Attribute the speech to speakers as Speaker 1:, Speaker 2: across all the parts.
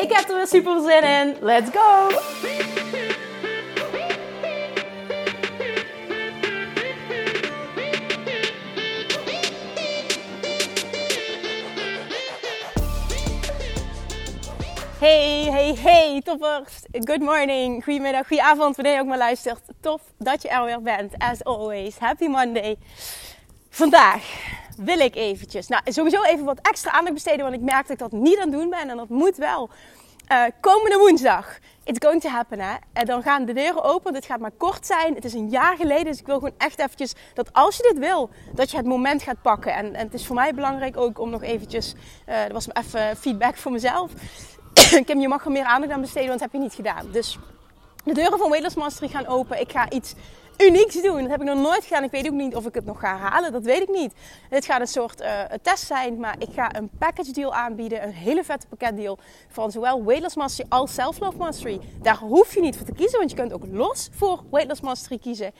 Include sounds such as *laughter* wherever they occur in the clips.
Speaker 1: Ik heb er weer super zin in. Let's go! Hey, hey, hey, toppers. Good morning, goedemiddag, goedenavond, wanneer je ook maar luistert. Tof dat je er weer bent, as always. Happy Monday. Vandaag wil ik eventjes, nou sowieso even wat extra aandacht besteden, want ik merk dat ik dat niet aan het doen ben en dat moet wel. Uh, komende woensdag, it's going to happen hè. En dan gaan de deuren open, dit gaat maar kort zijn. Het is een jaar geleden, dus ik wil gewoon echt eventjes dat als je dit wil, dat je het moment gaat pakken. En, en het is voor mij belangrijk ook om nog eventjes, dat was even feedback voor mezelf. *coughs* Kim, je mag er meer aandacht aan besteden, want dat heb je niet gedaan. Dus de deuren van Weightless Mastery gaan open. Ik ga iets unieks doen. Dat heb ik nog nooit gedaan. Ik weet ook niet of ik het nog ga halen. Dat weet ik niet. Dit gaat een soort uh, test zijn. Maar ik ga een package deal aanbieden. Een hele vette pakketdeal. Van zowel Weightless Mastery als Self Love Mastery. Daar hoef je niet voor te kiezen. Want je kunt ook los voor Weightless Mastery kiezen.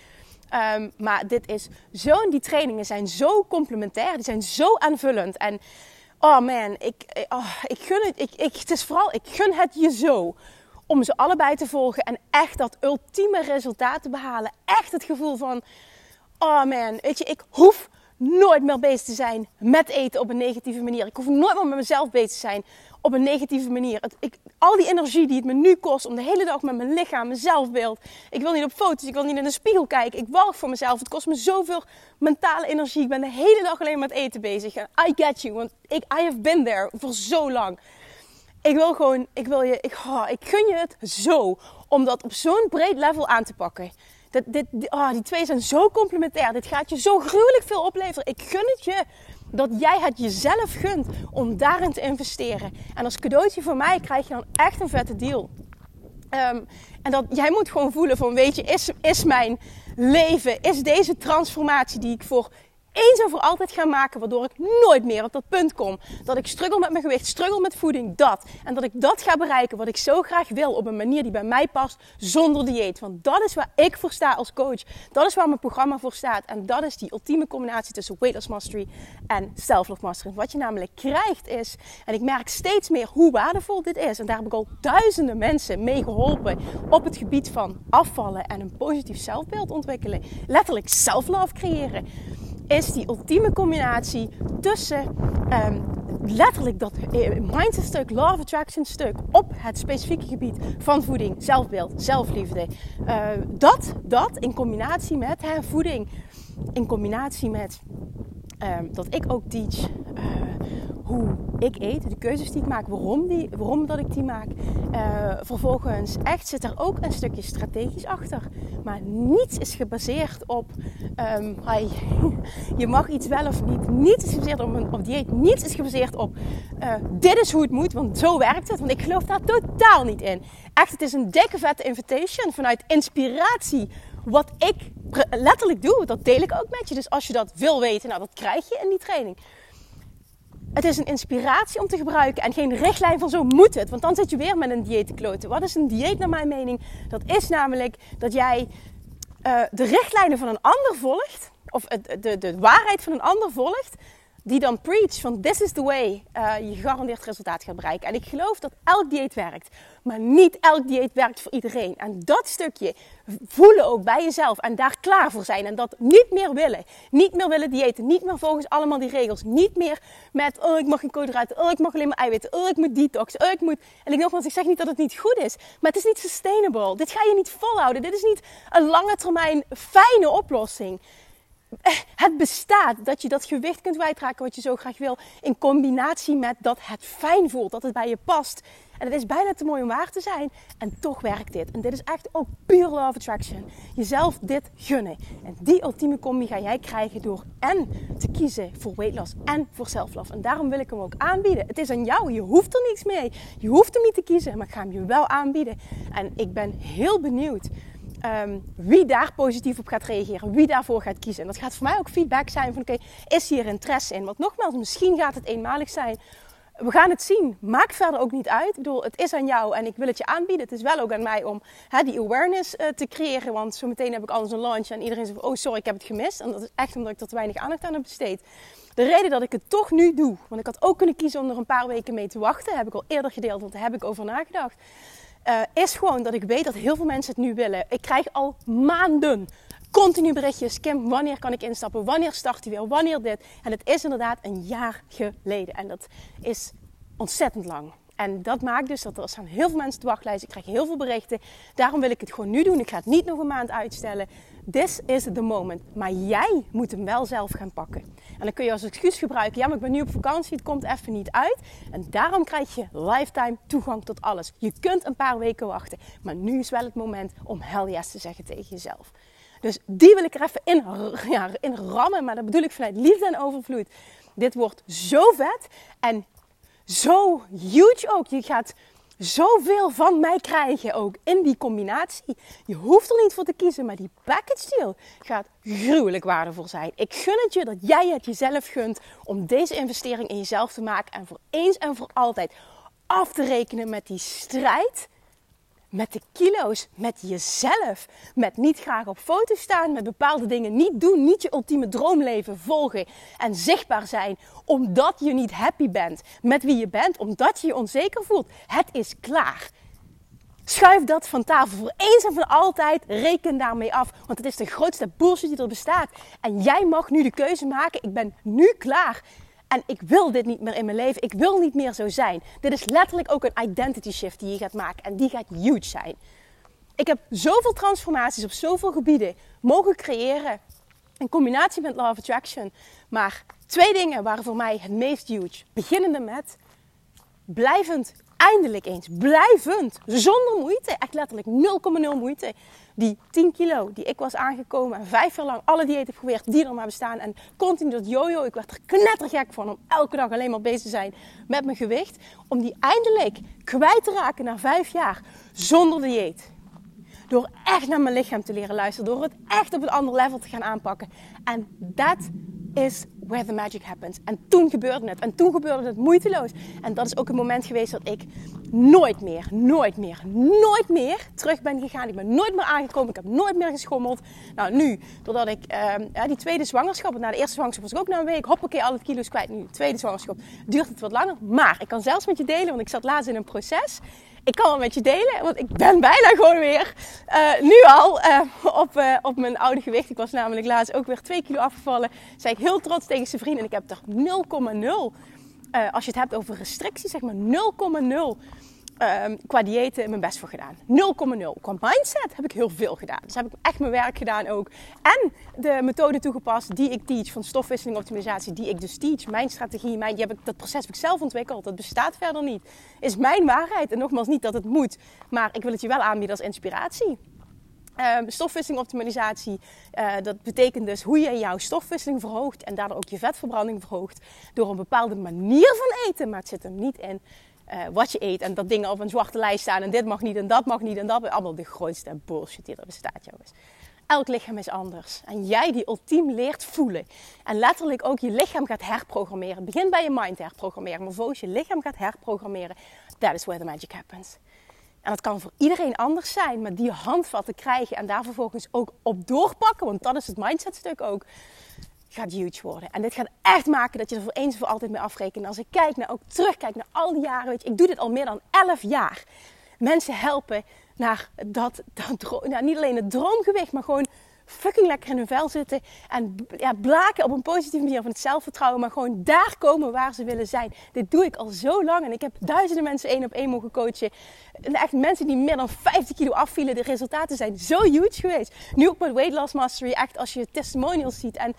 Speaker 1: Um, maar dit is zo... Die trainingen zijn zo complementair. Die zijn zo aanvullend. En... Oh man, ik, oh, ik gun het. Ik, ik, het is vooral, ik gun het je zo om ze allebei te volgen en echt dat ultieme resultaat te behalen. Echt het gevoel van, oh man, weet je, ik hoef nooit meer bezig te zijn met eten op een negatieve manier. Ik hoef nooit meer met mezelf bezig te zijn op een negatieve manier. Ik, al die energie die het me nu kost om de hele dag met mijn lichaam, mijn zelfbeeld. Ik wil niet op foto's, ik wil niet in de spiegel kijken. Ik walg voor mezelf. Het kost me zoveel mentale energie. Ik ben de hele dag alleen met eten bezig. I get you, want ik, I have been there voor zo lang. Ik wil gewoon, ik wil je, ik, oh, ik gun je het zo om dat op zo'n breed level aan te pakken. Dat, dit, oh, die twee zijn zo complementair. Dit gaat je zo gruwelijk veel opleveren. Ik gun het je dat jij het jezelf gunt om daarin te investeren. En als cadeautje voor mij krijg je dan echt een vette deal. Um, en dat jij moet gewoon voelen van, weet je, is, is mijn leven, is deze transformatie die ik voor eens en voor altijd gaan maken, waardoor ik nooit meer op dat punt kom. Dat ik struggle met mijn gewicht, struggle met voeding, dat. En dat ik dat ga bereiken wat ik zo graag wil op een manier die bij mij past, zonder dieet. Want dat is waar ik voor sta als coach. Dat is waar mijn programma voor staat. En dat is die ultieme combinatie tussen Weight Loss Mastery en Self-Love Mastery. Wat je namelijk krijgt is, en ik merk steeds meer hoe waardevol dit is. En daar heb ik al duizenden mensen mee geholpen op het gebied van afvallen en een positief zelfbeeld ontwikkelen. Letterlijk self-love creëren is die ultieme combinatie tussen um, letterlijk dat eh, mindset stuk, of attraction stuk op het specifieke gebied van voeding, zelfbeeld, zelfliefde. Uh, dat, dat in combinatie met hè, voeding, in combinatie met um, dat ik ook teach uh, hoe ik eet, de keuzes die ik maak, waarom, die, waarom dat ik die maak. Uh, vervolgens echt zit er ook een stukje strategisch achter. Maar niets is gebaseerd op um, *laughs* je mag iets wel of niet. Niets is gebaseerd op een op dieet. Niets is gebaseerd op uh, dit is hoe het moet, want zo werkt het. Want ik geloof daar totaal niet in. Echt, het is een dikke vette invitation vanuit inspiratie. Wat ik letterlijk doe, dat deel ik ook met je. Dus als je dat wil weten, nou dat krijg je in die training. Het is een inspiratie om te gebruiken en geen richtlijn van zo moet het. Want dan zit je weer met een dieet te. Wat is een dieet naar mijn mening? Dat is namelijk dat jij uh, de richtlijnen van een ander volgt. Of de, de, de waarheid van een ander volgt die dan preach van this is the way uh, je gegarandeerd resultaat gaat bereiken. En ik geloof dat elk dieet werkt, maar niet elk dieet werkt voor iedereen. En dat stukje voelen ook bij jezelf en daar klaar voor zijn en dat niet meer willen. Niet meer willen diëten, niet meer volgens allemaal die regels. Niet meer met oh ik mag geen koolhydraten, oh ik mag alleen maar eiwitten, oh ik moet detox, oh ik moet... En ik nogmaals, ik zeg niet dat het niet goed is, maar het is niet sustainable. Dit ga je niet volhouden. Dit is niet een lange termijn fijne oplossing het bestaat. Dat je dat gewicht kunt kwijtraken wat je zo graag wil. In combinatie met dat het fijn voelt. Dat het bij je past. En het is bijna te mooi om waar te zijn. En toch werkt dit. En dit is echt ook pure love attraction. Jezelf dit gunnen. En die ultieme combi ga jij krijgen door en te kiezen voor weight loss en voor self-love. En daarom wil ik hem ook aanbieden. Het is aan jou. Je hoeft er niets mee. Je hoeft hem niet te kiezen, maar ik ga hem je wel aanbieden. En ik ben heel benieuwd Ehm, wie daar positief op gaat reageren, wie daarvoor gaat kiezen. En dat gaat voor mij ook feedback zijn van oké, is hier interesse in? Want nogmaals, misschien gaat het eenmalig zijn. We gaan het zien. Maakt verder ook niet uit. Ik bedoel, het is aan jou en ik wil het je aanbieden. Het is wel ook aan mij om die awareness uh, te creëren. Want zometeen heb ik alles een launch en iedereen zegt: Oh, sorry, ik heb het gemist. En dat is echt omdat ik er te weinig aandacht aan heb besteed. De reden dat ik het toch nu doe, want ik had ook kunnen kiezen om er een paar weken mee te wachten, heb ik al eerder gedeeld, want daar heb ik over nagedacht. Uh, is gewoon dat ik weet dat heel veel mensen het nu willen. Ik krijg al maanden continu berichtjes. Kim, wanneer kan ik instappen? Wanneer start hij weer? Wanneer dit? En het is inderdaad een jaar geleden. En dat is ontzettend lang. En dat maakt dus dat er staan heel veel mensen te wachtlijsten. Ik krijg heel veel berichten. Daarom wil ik het gewoon nu doen. Ik ga het niet nog een maand uitstellen. This is the moment. Maar jij moet hem wel zelf gaan pakken. En dan kun je als excuus gebruiken. Ja, maar ik ben nu op vakantie. Het komt even niet uit. En daarom krijg je lifetime toegang tot alles. Je kunt een paar weken wachten. Maar nu is wel het moment om hell yes te zeggen tegen jezelf. Dus die wil ik er even in, ja, in rammen. Maar dat bedoel ik vanuit liefde en overvloed. Dit wordt zo vet. En zo huge ook. Je gaat zoveel van mij krijgen ook in die combinatie. Je hoeft er niet voor te kiezen, maar die package deal gaat gruwelijk waardevol zijn. Ik gun het je dat jij het jezelf gunt om deze investering in jezelf te maken en voor eens en voor altijd af te rekenen met die strijd met de kilo's, met jezelf, met niet graag op foto staan, met bepaalde dingen niet doen, niet je ultieme droomleven volgen en zichtbaar zijn, omdat je niet happy bent met wie je bent, omdat je je onzeker voelt. Het is klaar. Schuif dat van tafel voor eens en voor altijd. Reken daarmee af. Want het is de grootste bullshit die er bestaat. En jij mag nu de keuze maken. Ik ben nu klaar en ik wil dit niet meer in mijn leven. Ik wil niet meer zo zijn. Dit is letterlijk ook een identity shift die je gaat maken. En die gaat huge zijn. Ik heb zoveel transformaties op zoveel gebieden mogen creëren. In combinatie met Law of Attraction. Maar twee dingen waren voor mij het meest huge. Beginnende met blijvend, eindelijk eens, blijvend, zonder moeite. Echt letterlijk 0,0 moeite die 10 kilo die ik was aangekomen en vijf jaar lang alle diëten heb geprobeerd die er maar bestaan en continu dat jojo, ik werd er knettergek van om elke dag alleen maar bezig te zijn met mijn gewicht, om die eindelijk kwijt te raken na vijf jaar zonder dieet. Door echt naar mijn lichaam te leren luisteren, door het echt op een ander level te gaan aanpakken. En dat is where the magic happens. En toen gebeurde het. En toen gebeurde het moeiteloos. En dat is ook een moment geweest dat ik nooit meer, nooit meer, nooit meer terug ben gegaan. Ik ben nooit meer aangekomen. Ik heb nooit meer geschommeld. Nou, nu, doordat ik ja, die tweede zwangerschap, na de eerste zwangerschap was ik ook na een week, hoppakee, alle kilo's kwijt. Nu, de tweede zwangerschap, duurt het wat langer. Maar ik kan zelfs met je delen, want ik zat laatst in een proces ik kan het met je delen, want ik ben bijna gewoon weer uh, nu al uh, op, uh, op mijn oude gewicht. Ik was namelijk laatst ook weer 2 kilo afgevallen. Zei ik heel trots tegen zijn vriend en ik heb er 0,0. als je het hebt over restricties, zeg maar 0,0 um, qua diëten mijn best voor gedaan. 0,0. Qua mindset heb ik heel veel gedaan. Dus heb ik echt mijn werk gedaan ook. En de methode toegepast die ik teach van stofwisseling optimalisatie, die ik dus teach. Mijn strategie, mijn, die heb ik, dat proces heb ik zelf ontwikkeld. Dat bestaat verder niet. Is mijn waarheid. En nogmaals, niet dat het moet. Maar ik wil het je wel aanbieden als inspiratie. Um, stofwisseling optimalisatie, uh, dat betekent dus hoe je jouw stofwisseling verhoogt en daardoor ook je vetverbranding verhoogt door een bepaalde manier van eten. Maar het zit hem niet in uh, wat je eet en dat dingen op een zwarte lijst staan en dit mag niet en dat mag niet en dat. Allemaal de grootste bullshit die er bestaat, jongens. Elk lichaam is anders. En jij die ultiem leert voelen. En letterlijk ook je lichaam gaat herprogrammeren. Begin bij je mind herprogrammeren. Maar vervolgens je lichaam gaat herprogrammeren. That is where the magic happens. En dat kan voor iedereen anders zijn. Maar die handvatten krijgen en daar vervolgens ook op doorpakken. Want dat is het mindset stuk ook gaat huge worden. En dit gaat echt maken dat je er voor eens voor altijd mee afrekent. Als ik kijk naar, ook terugkijk naar al die jaren, weet je, ik doe dit al meer dan 11 jaar. Mensen helpen naar dat, dat nou, niet alleen het droomgewicht, maar gewoon fucking lekker in hun vel zitten. En ja, blaken op een positieve manier van het zelfvertrouwen. Maar gewoon daar komen waar ze willen zijn. Dit doe ik al zo lang. En ik heb duizenden mensen één op één mogen coachen. En echt mensen die meer dan 50 kilo afvielen. De resultaten zijn zo huge geweest. Nu ook met Weight Loss Mastery. Echt als je testimonials ziet. En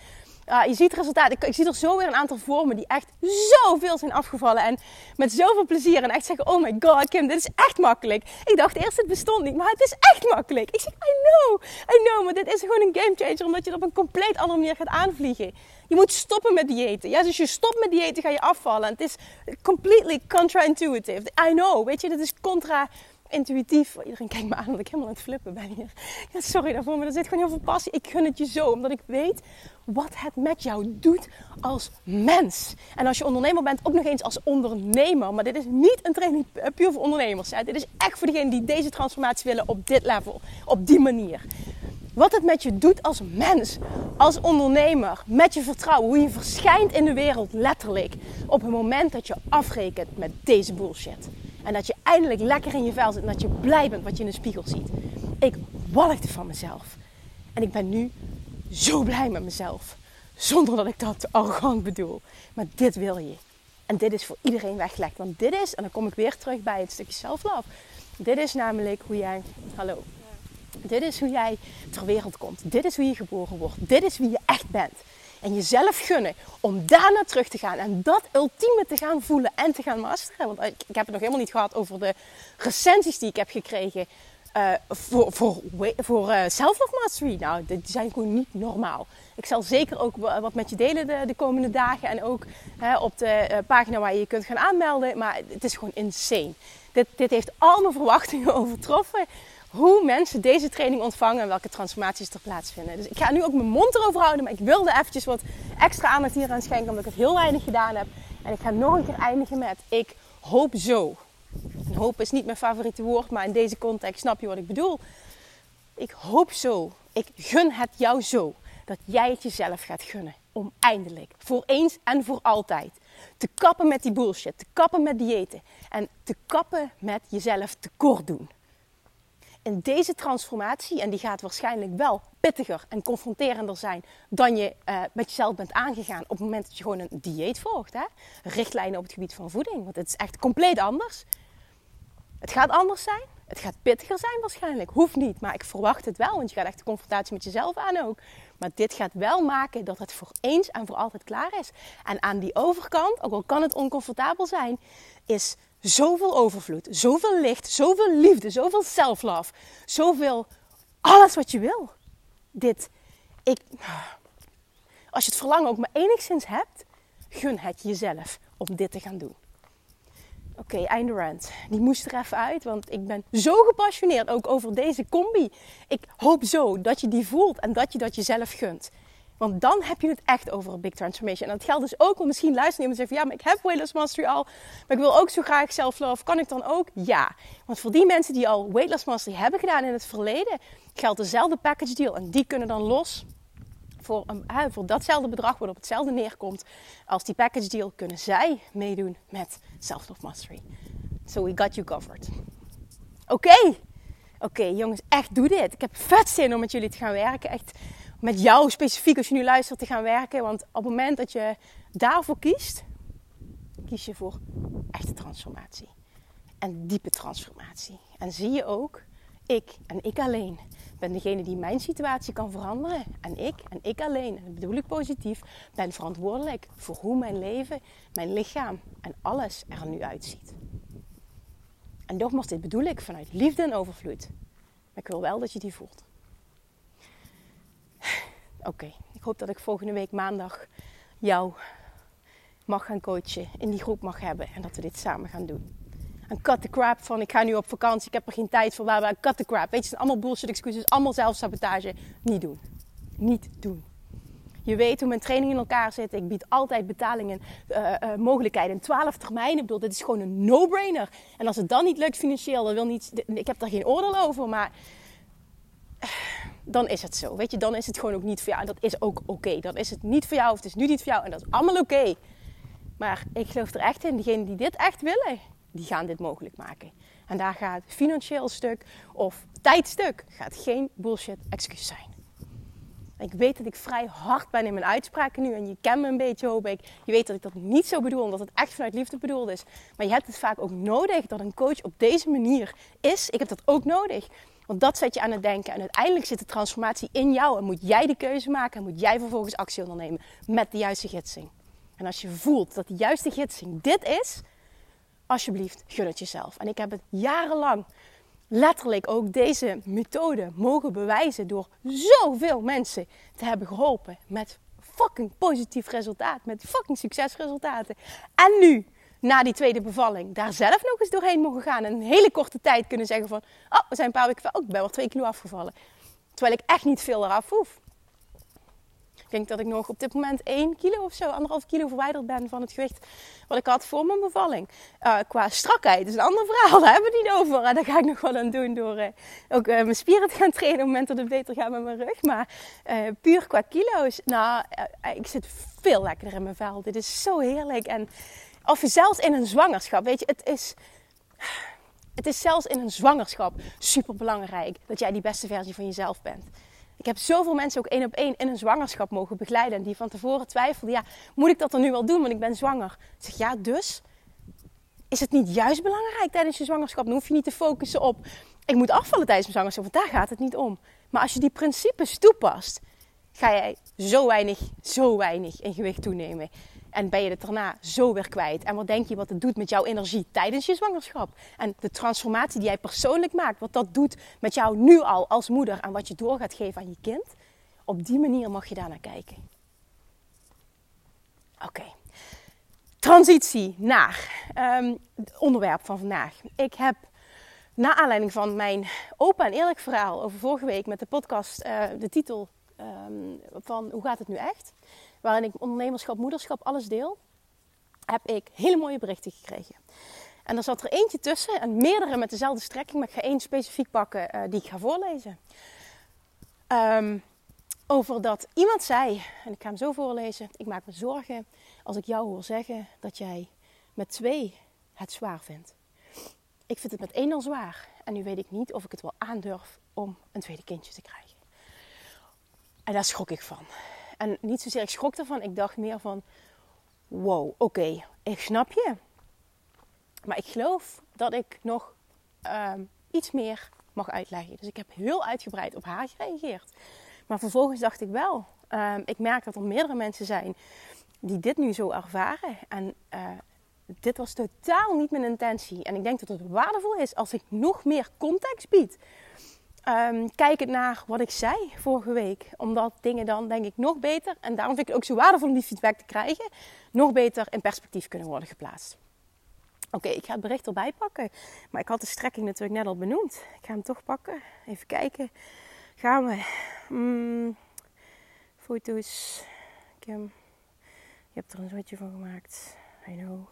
Speaker 1: Uh, je ziet resultaten. Ik, ik, zie er zo weer een aantal vormen die echt zoveel zijn afgevallen. En met zoveel plezier. En echt zeggen, oh my god Kim, dit is echt makkelijk. Ik dacht eerst het bestond niet, maar het is echt makkelijk. Ik zeg, I know, I know. Maar dit is gewoon een game changer. Omdat je het op een compleet andere manier gaat aanvliegen. Je moet stoppen met diëten. Ja, dus als je stopt met diëten ga je afvallen. En het is completely contra-intuitive. I know, weet je, dit is contra intuïtief. Iedereen kijkt me aan dat ik helemaal aan het flippen ben hier. Ja, sorry daarvoor, maar er zit gewoon heel veel passie. Ik gun het je zo, omdat ik weet wat het met jou doet als mens. En als je ondernemer bent, ook nog eens als ondernemer. Maar dit is niet een training puur voor ondernemers. Hè. Dit is echt voor degenen die deze transformatie willen op dit level, op die manier. Wat het met je doet als mens, als ondernemer, met je vertrouwen, hoe je verschijnt in de wereld letterlijk op het moment dat je afrekent met deze bullshit. En dat je eindelijk lekker in je vel zit en dat je blij bent wat je in de spiegel ziet. Ik walgde van mezelf. En ik ben nu zo blij met mezelf. Zonder dat ik dat arrogant bedoel. Maar dit wil je. En dit is voor iedereen weggelegd. Want dit is, en dan kom ik weer terug bij het stukje self-love. Dit is namelijk hoe jij, hallo. Dit is hoe jij ter wereld komt. Dit is hoe je geboren wordt. Dit is wie je echt bent en jezelf gunnen om daarna terug te gaan en dat ultieme te gaan voelen en te gaan masteren. Want ik heb het nog helemaal niet gehad over de recensies die ik heb gekregen uh, voor, voor, voor Self-Love Mastery. Nou, die zijn gewoon niet normaal. Ik zal zeker ook wat met je delen de, de komende dagen en ook op de uh, pagina waar je je kunt gaan aanmelden. Maar het is gewoon insane. Dit, dit heeft al mijn verwachtingen *laughs* overtroffen hoe mensen deze training ontvangen en welke transformaties er plaatsvinden. Dus ik ga nu ook mijn mond erover houden, maar ik wilde eventjes wat extra aandacht hier aan schenken, omdat ik het heel weinig gedaan heb. En ik ga nog een keer eindigen met ik hoop zo. Hoop is niet mijn favoriete woord, maar in deze context snap je wat ik bedoel. Ik hoop zo, ik gun het jou zo, dat jij het jezelf gaat gunnen. Om eindelijk, voor eens en voor altijd, te kappen met die bullshit, te kappen met diëten en te kappen met jezelf tekort doen in deze transformatie, en die gaat waarschijnlijk wel pittiger en confronterender zijn dan je uh, met jezelf bent aangegaan op het moment dat je gewoon een dieet volgt. Hè? Richtlijnen op het gebied van voeding, want het is echt compleet anders. Het gaat anders zijn, het gaat pittiger zijn waarschijnlijk. Hoeft niet, maar ik verwacht het wel, want je gaat echt de confrontatie met jezelf aan ook. Maar dit gaat wel maken dat het voor eens en voor altijd klaar is. En aan die overkant, ook al kan het oncomfortabel zijn, is zoveel overvloed, zoveel licht, zoveel liefde, zoveel self-love, zoveel alles wat je wil. Dit, ik, als je het verlangen ook maar enigszins hebt, gun het jezelf om dit te gaan doen. Oké, okay, einde rant. Die moest er even uit, want ik ben zo gepassioneerd ook over deze combi. Ik hoop zo dat je die voelt en dat je dat jezelf gunt. Want dan heb je het echt over een big transformation. En dat geldt dus ook, want misschien luisteren iemand en zeggen: ja, maar ik heb Weightless Mastery al, maar ik wil ook zo graag self-love. Kan ik dan ook? Ja. Want voor die mensen die al Weightless Mastery hebben gedaan in het verleden, geldt dezelfde package deal. En die kunnen dan los voor, een, datzelfde bedrag, wat op hetzelfde neerkomt als die package deal, kunnen zij meedoen met Self-Love Mastery. So we got you covered. Oké. Oké, jongens, echt doe dit. Ik heb vet zin om met jullie te gaan werken. Echt met jou specifiek als je nu luistert te gaan werken. Want op het moment dat je daarvoor kiest, kies je voor echte transformatie. En diepe transformatie. En zie je ook, ik en ik alleen ben degene die mijn situatie kan veranderen. En ik en ik alleen, en dat bedoel ik positief, ben verantwoordelijk voor hoe mijn leven, mijn lichaam en alles er nu uitziet. En nogmaals, dit bedoel ik vanuit liefde en overvloed. Maar ik wil wel dat je die voelt. *sighs* Oké, ik hoop dat ik volgende week maandag jou mag gaan coachen, in die groep mag hebben en dat we dit samen gaan doen. En cut the crap van ik ga nu op vakantie, ik heb er geen tijd voor, bla. Cut the crap. Weet je, het zijn allemaal bullshit excuses, allemaal zelfsabotage. Niet doen. Niet doen. Je weet hoe mijn training in elkaar zit. Ik bied altijd betalingen, uh, mogelijkheden in 12 termijnen. Ik bedoel, dit is gewoon een no-brainer. En als het dan niet lukt financieel, dan wil niet. Ik heb daar geen oordeel over, maar dan is het zo. Weet je, dan is het gewoon ook niet voor jou. En dat is ook oké. Dan is het niet voor jou of het is nu niet voor jou. En dat is allemaal oké. Maar ik geloof er echt in, diegenen die dit echt willen, die gaan dit mogelijk maken. En daar gaat financieel stuk of tijdstuk gaat geen bullshit excuus zijn. Ik weet dat ik vrij hard ben in mijn uitspraken nu. En je kent me een beetje, hoop ik. Je weet dat ik dat niet zo bedoel, omdat het echt vanuit liefde bedoeld is. Maar je hebt het vaak ook nodig dat een coach op deze manier is. Ik heb dat ook nodig Want dat zet je aan het denken. En uiteindelijk zit de transformatie in jou. En moet jij de keuze maken. En moet jij vervolgens actie ondernemen met de juiste gidsing. En als je voelt dat de juiste gidsing dit is, alsjeblieft, gun het jezelf. En ik heb het jarenlang letterlijk ook deze methode mogen bewijzen door zoveel mensen te hebben geholpen met fucking positief resultaat, met fucking succesresultaten. En nu, na die tweede bevalling, daar zelf nog eens doorheen mogen gaan en een hele korte tijd kunnen zeggen van, oh, we zijn een paar weken, oh, ik ben wel twee kilo afgevallen. Terwijl ik echt niet veel eraf hoef. Ik denk dat ik nog op dit moment 1 kilo of zo, anderhalf kilo verwijderd ben van het gewicht wat ik had voor mijn bevalling. Uh, qua strakheid is een ander verhaal, *laughs* daar hebben we het niet over. En daar ga ik nog wel aan doen door uh, ook uh, mijn spieren te gaan trainen op het moment dat het beter gaat met mijn rug. Maar puur qua kilo's, nou, ik zit veel lekkerder in mijn vel. Dit is zo heerlijk. En of zelfs in een zwangerschap, weet je, het is... Het is zelfs in een zwangerschap super belangrijk dat jij die beste versie van jezelf bent. Ik heb zoveel mensen ook één op één in een zwangerschap mogen begeleiden. En die van tevoren twijfelden, ja, moet ik dat dan nu wel doen, want ik ben zwanger. Ik zeg, ja, dus? Is het niet juist belangrijk tijdens je zwangerschap? Dan hoef je niet te focussen op, ik moet afvallen tijdens mijn zwangerschap, want daar gaat het niet om. Maar als je die principes toepast, ga jij zo weinig, zo weinig in gewicht toenemen. En ben je het daarna zo weer kwijt. En wat denk je wat het doet met jouw energie tijdens je zwangerschap? En de transformatie die jij persoonlijk maakt. Wat dat doet met jou nu al als moeder. En wat je door gaat geven aan je kind. Op die manier mag je daar naar kijken. Oké. Transitie naar um, het onderwerp van vandaag. Ik heb na aanleiding van mijn open en eerlijk verhaal over vorige week met de podcast uh, de titel um, van Hoe gaat het nu echt? waarin ik ondernemerschap, moederschap, alles deel, heb ik hele mooie berichten gekregen. En er zat er eentje tussen, en meerdere met dezelfde strekking, maar ik ga één specifiek pakken uh, die ik ga voorlezen. Um, over dat iemand zei, en ik ga hem zo voorlezen: Ik maak me zorgen als ik jou hoor zeggen dat jij met twee het zwaar vindt. Ik vind het met één al zwaar en nu weet ik niet of ik het wel aandurf om een tweede kindje te krijgen. En daar schrok ik van. En niet zozeer ik schrok ervan, ik dacht meer van: wow, oké, ik snap je. Maar ik geloof dat ik nog um, iets meer mag uitleggen. Dus ik heb heel uitgebreid op haar gereageerd. Maar vervolgens dacht ik wel, um, ik merk dat er meerdere mensen zijn die dit nu zo ervaren. En uh, dit was totaal niet mijn intentie. En ik denk dat het waardevol is als ik nog meer context bied Um, kijkend naar wat ik zei vorige week. Omdat dingen dan, denk ik, nog beter, en daarom vind ik het ook zo waardevol om die feedback te krijgen, nog beter in perspectief kunnen worden geplaatst. Oké, ik ga het bericht erbij pakken. Maar ik had de strekking natuurlijk net al benoemd. Ik ga hem toch pakken. Even kijken. Gaan we. Mm, foto's. Kim. Je hebt er een zotje van gemaakt. I know.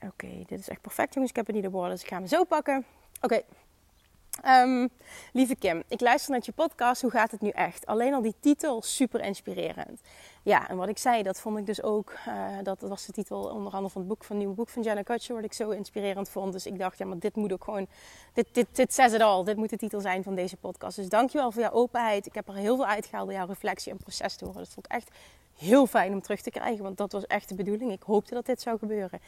Speaker 1: Oké, dit is echt perfect jongens. Ik heb het niet op woorden, dus ik ga hem zo pakken. Oké. Um, lieve Kim, ik luister naar je podcast. Hoe gaat het nu echt? Alleen al die titel, super inspirerend. Ja, en wat ik zei, dat vond ik dus ook. Uh, dat was de titel onder andere van het boek van het nieuwe boek van Jenna Kutcher, wat ik zo inspirerend vond. Dus ik dacht, ja, maar dit moet ook gewoon. Dit, dit, dit says it all. Dit moet de titel zijn van deze podcast. Dus dankjewel voor jouw openheid. Ik heb er heel veel uitgehaald door jouw reflectie en proces te horen. Dat vond ik echt heel fijn om terug te krijgen, want dat was echt de bedoeling. Ik hoopte dat dit zou gebeuren.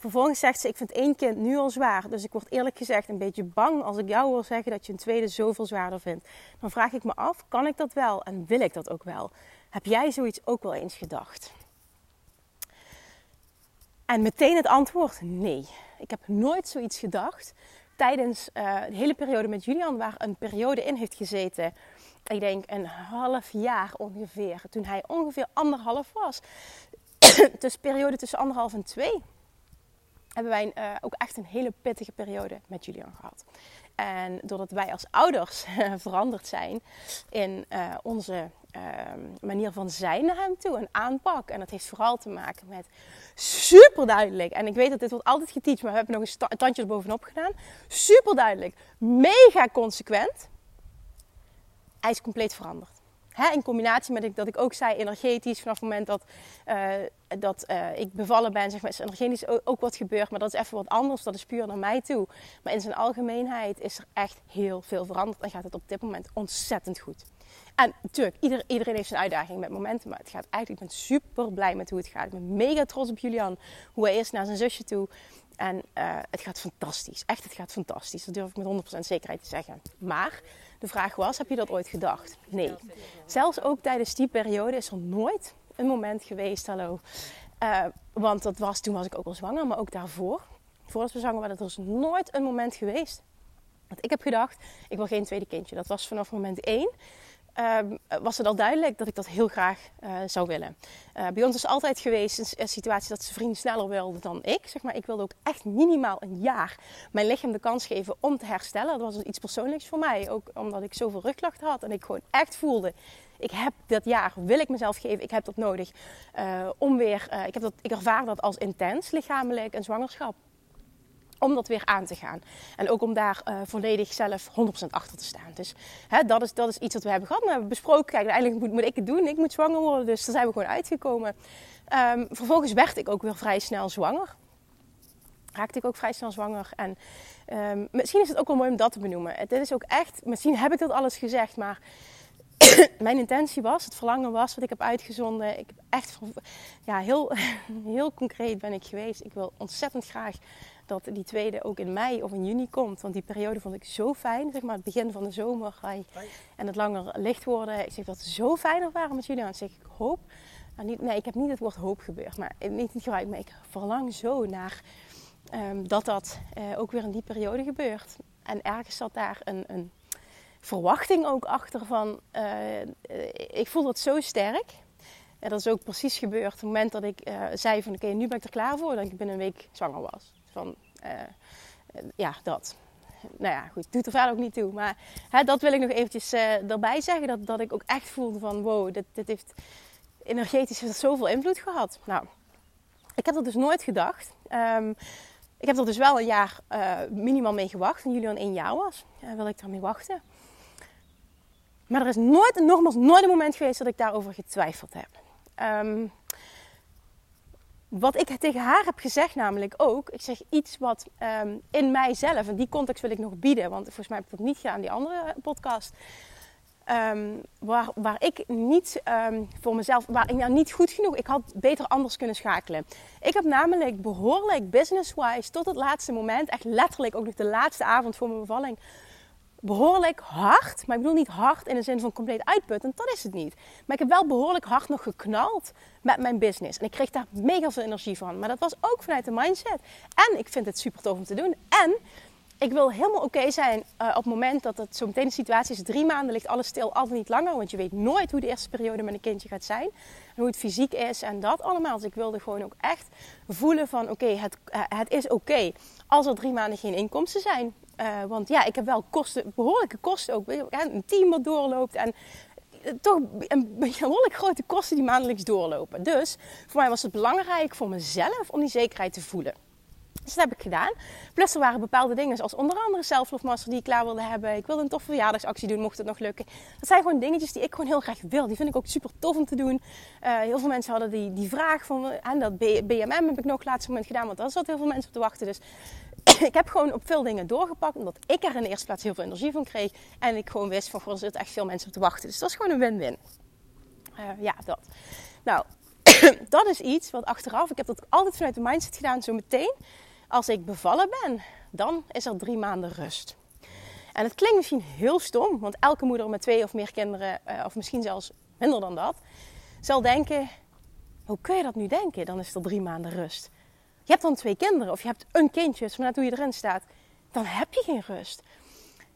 Speaker 1: Vervolgens zegt ze: Ik vind één kind nu al zwaar. Dus ik word eerlijk gezegd een beetje bang als ik jou wil zeggen dat je een tweede zoveel zwaarder vindt. Dan vraag ik me af: kan ik dat wel en wil ik dat ook wel? Heb jij zoiets ook wel eens gedacht? En meteen het antwoord: nee. Ik heb nooit zoiets gedacht. Tijdens uh, de hele periode met Julian, waar een periode in heeft gezeten. Ik denk een half jaar ongeveer. Toen hij ongeveer anderhalf was. *coughs* dus periode tussen anderhalf en twee hebben wij uh, ook echt een hele pittige periode met Julian gehad. En doordat wij als ouders *laughs* veranderd zijn in uh, onze uh, manier van zijn naar hem toe, een aanpak. En dat heeft vooral te maken met super duidelijk. En ik weet dat dit wordt altijd geteacht, maar we hebben nog een tandje bovenop gedaan. Super duidelijk, mega consequent. Hij is compleet veranderd. In combinatie met dat ik ook zei energetisch vanaf het moment dat, uh, dat uh, ik bevallen ben, zeg maar, is energetisch ook, ook, wat gebeurd. Maar dat is even wat anders, dat is puur naar mij toe. Maar in zijn algemeenheid is er echt heel veel veranderd en gaat het op dit moment ontzettend goed. En natuurlijk, ieder, iedereen heeft zijn uitdaging met momenten, maar het gaat eigenlijk, ik ben super blij met hoe het gaat. Ik ben mega trots op Julian, hoe hij is naar zijn zusje toe. En uh, het gaat fantastisch. Echt, het gaat fantastisch. Dat durf ik met 100% zekerheid te zeggen. Maar de vraag was, heb je dat ooit gedacht? Nee. Zelfs ook tijdens die periode is er nooit een moment geweest, hallo. Uh, want dat was, toen was ik ook al zwanger, maar ook daarvoor. Voordat we zwanger waren, er is nooit een moment geweest. Dat ik heb gedacht, ik wil geen tweede kindje. Dat was vanaf moment één. Ehm, was het al duidelijk dat ik dat heel graag uh, zou willen. Uh, bij ons is altijd geweest een, situatie dat ze vrienden sneller wilde dan ik. Zeg maar, ik wilde ook echt minimaal een jaar mijn lichaam de kans geven om te herstellen. Dat was iets persoonlijks voor mij. Ook omdat ik zoveel rugklachten had en ik gewoon echt voelde... Ik heb dat jaar, wil ik mezelf geven, ik heb dat nodig uh, om weer... ik, heb dat, ik ervaar dat als intens, lichamelijk en zwangerschap om dat weer aan te gaan. En ook om daar uh, volledig zelf 100% achter te staan. Dus hè, dat, is, dat is iets wat we hebben gehad. We hebben besproken, kijk, uiteindelijk moet, moet ik het doen. Ik moet zwanger worden, dus daar zijn we gewoon uitgekomen. Um, vervolgens werd ik ook weer vrij snel zwanger. Raakte ik ook vrij snel zwanger. En um, misschien is het ook wel mooi om dat te benoemen. Het is ook echt, misschien heb ik dat alles gezegd, maar *coughs* mijn intentie was, het verlangen was wat ik heb uitgezonden. Ik heb echt ja, heel, *laughs* heel concreet ben ik geweest. Ik wil ontzettend graag dat die tweede ook in mei of in juni komt. Want die periode vond ik zo fijn. Zeg maar het begin van de zomer en het langer licht worden. Ik zeg dat het zo fijn ervaren met jullie. Dan zeg ik hoop. Nou, niet, nee, ik heb niet het woord hoop gebeurd. Maar niet gebruik, maar ik verlang zo naar um, dat dat uh, ook weer in die periode gebeurt. En ergens zat daar een, een verwachting ook achter van... Uh, ik voel dat zo sterk... Ja, dat is ook precies gebeurd. Op het moment dat ik uh, zei van oké, okay, nu ben ik er klaar voor, dat ik binnen een week zwanger was. Van, uh, ja, dat. Nou ja, goed, doet er verder ook niet toe. Maar hè, dat wil ik nog eventjes uh, erbij zeggen. Dat, dat ik ook echt voelde van wow, dit, dit heeft energetisch *laughs* zoveel invloed gehad. Nou, ik heb dat dus nooit gedacht. Um, ik heb er dus wel een jaar uh, minimaal mee gewacht. Toen Julian één jaar was, uh, wil ik daarmee wachten. Maar er is nooit, nogmaals, nooit een moment geweest dat ik daarover getwijfeld heb. Um, wat ik tegen haar heb gezegd, namelijk ook, ik zeg iets wat um, in mijzelf, en die context wil ik nog bieden, want volgens mij heb ik dat niet gedaan, die andere podcast. Um, waar, waar ik niet um, voor mezelf, waar ik nou niet goed genoeg, ik had beter anders kunnen schakelen. Ik heb namelijk behoorlijk business-wise tot het laatste moment, echt letterlijk ook nog de laatste avond voor mijn bevalling, behoorlijk hard. Maar ik bedoel niet hard in de zin van compleet uitputtend. Dat is het niet. Maar ik heb wel behoorlijk hard nog geknald met mijn business. En ik kreeg daar mega veel energie van. Maar dat was ook vanuit de mindset. En ik vind het super tof om te doen. En ik wil helemaal oké zijn uh, op het moment dat het zo meteen de situatie is. Drie maanden ligt alles stil, altijd niet langer. Want je weet nooit hoe de eerste periode met een kindje gaat zijn. En hoe het fysiek is en dat allemaal. Dus ik wilde gewoon ook echt voelen van oké, het, uh, het is oké. Als er drie maanden geen inkomsten zijn. Uh, want ja, ik heb wel kosten, behoorlijke kosten ook. Een team wat doorloopt en eh, toch een behoorlijk grote kosten die maandelijks doorlopen. Dus voor mij was het belangrijk voor mezelf om die zekerheid te voelen. Dus dat heb ik gedaan. Plus er waren bepaalde dingen, zoals onder andere zelfloofmaster die ik klaar wilde hebben. Ik wilde een toffe verjaardagsactie doen, mocht het nog lukken. Dat zijn gewoon dingetjes die ik gewoon heel graag wil. Die vind ik ook super tof om te doen. Uh, heel veel mensen hadden die, die vraag van, en dat BMM heb ik nog laatst moment gedaan, want daar zat heel veel mensen op te wachten. Dus *coughs* ik heb gewoon op veel dingen doorgepakt, omdat ik er in de eerste plaats heel veel energie van kreeg. En ik gewoon wist van, er zitten echt veel mensen op te wachten. Dus dat is gewoon een win-win. Uh, ja, dat. Nou, *coughs* dat is iets wat achteraf, ik heb dat altijd vanuit de mindset gedaan, zo meteen als ik bevallen ben, dan is er drie maanden rust. En het klinkt misschien heel stom, want elke moeder met twee of meer kinderen, uh, of misschien zelfs minder dan dat, zal denken: hoe kun je dat nu denken? Dan is er drie maanden rust. Je hebt dan twee kinderen of je hebt een kindje, dus vanuit hoe je erin staat, dan heb je geen rust.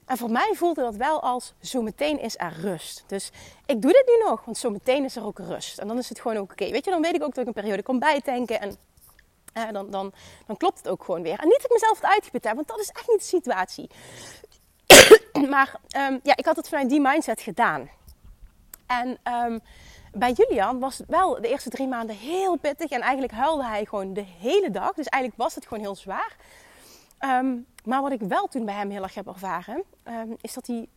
Speaker 1: En voor mij voelde dat wel als zometeen is er rust. Dus ik doe dit nu nog, want zometeen is er ook rust. En dan is het gewoon ook oké. Weet je, dan weet ik ook dat ik een periode kan bijtanken en dan, dan, dan klopt het ook gewoon weer. En niet dat ik mezelf het uitgeput heb, want dat is echt niet de situatie. *coughs* maar um, ja, ik had het vanuit die mindset gedaan. En um, bij Julian was het wel de eerste drie maanden heel pittig. En eigenlijk huilde hij gewoon de hele dag. Dus eigenlijk was het gewoon heel zwaar. Um, maar wat ik wel toen bij hem heel erg heb ervaren, is dat hij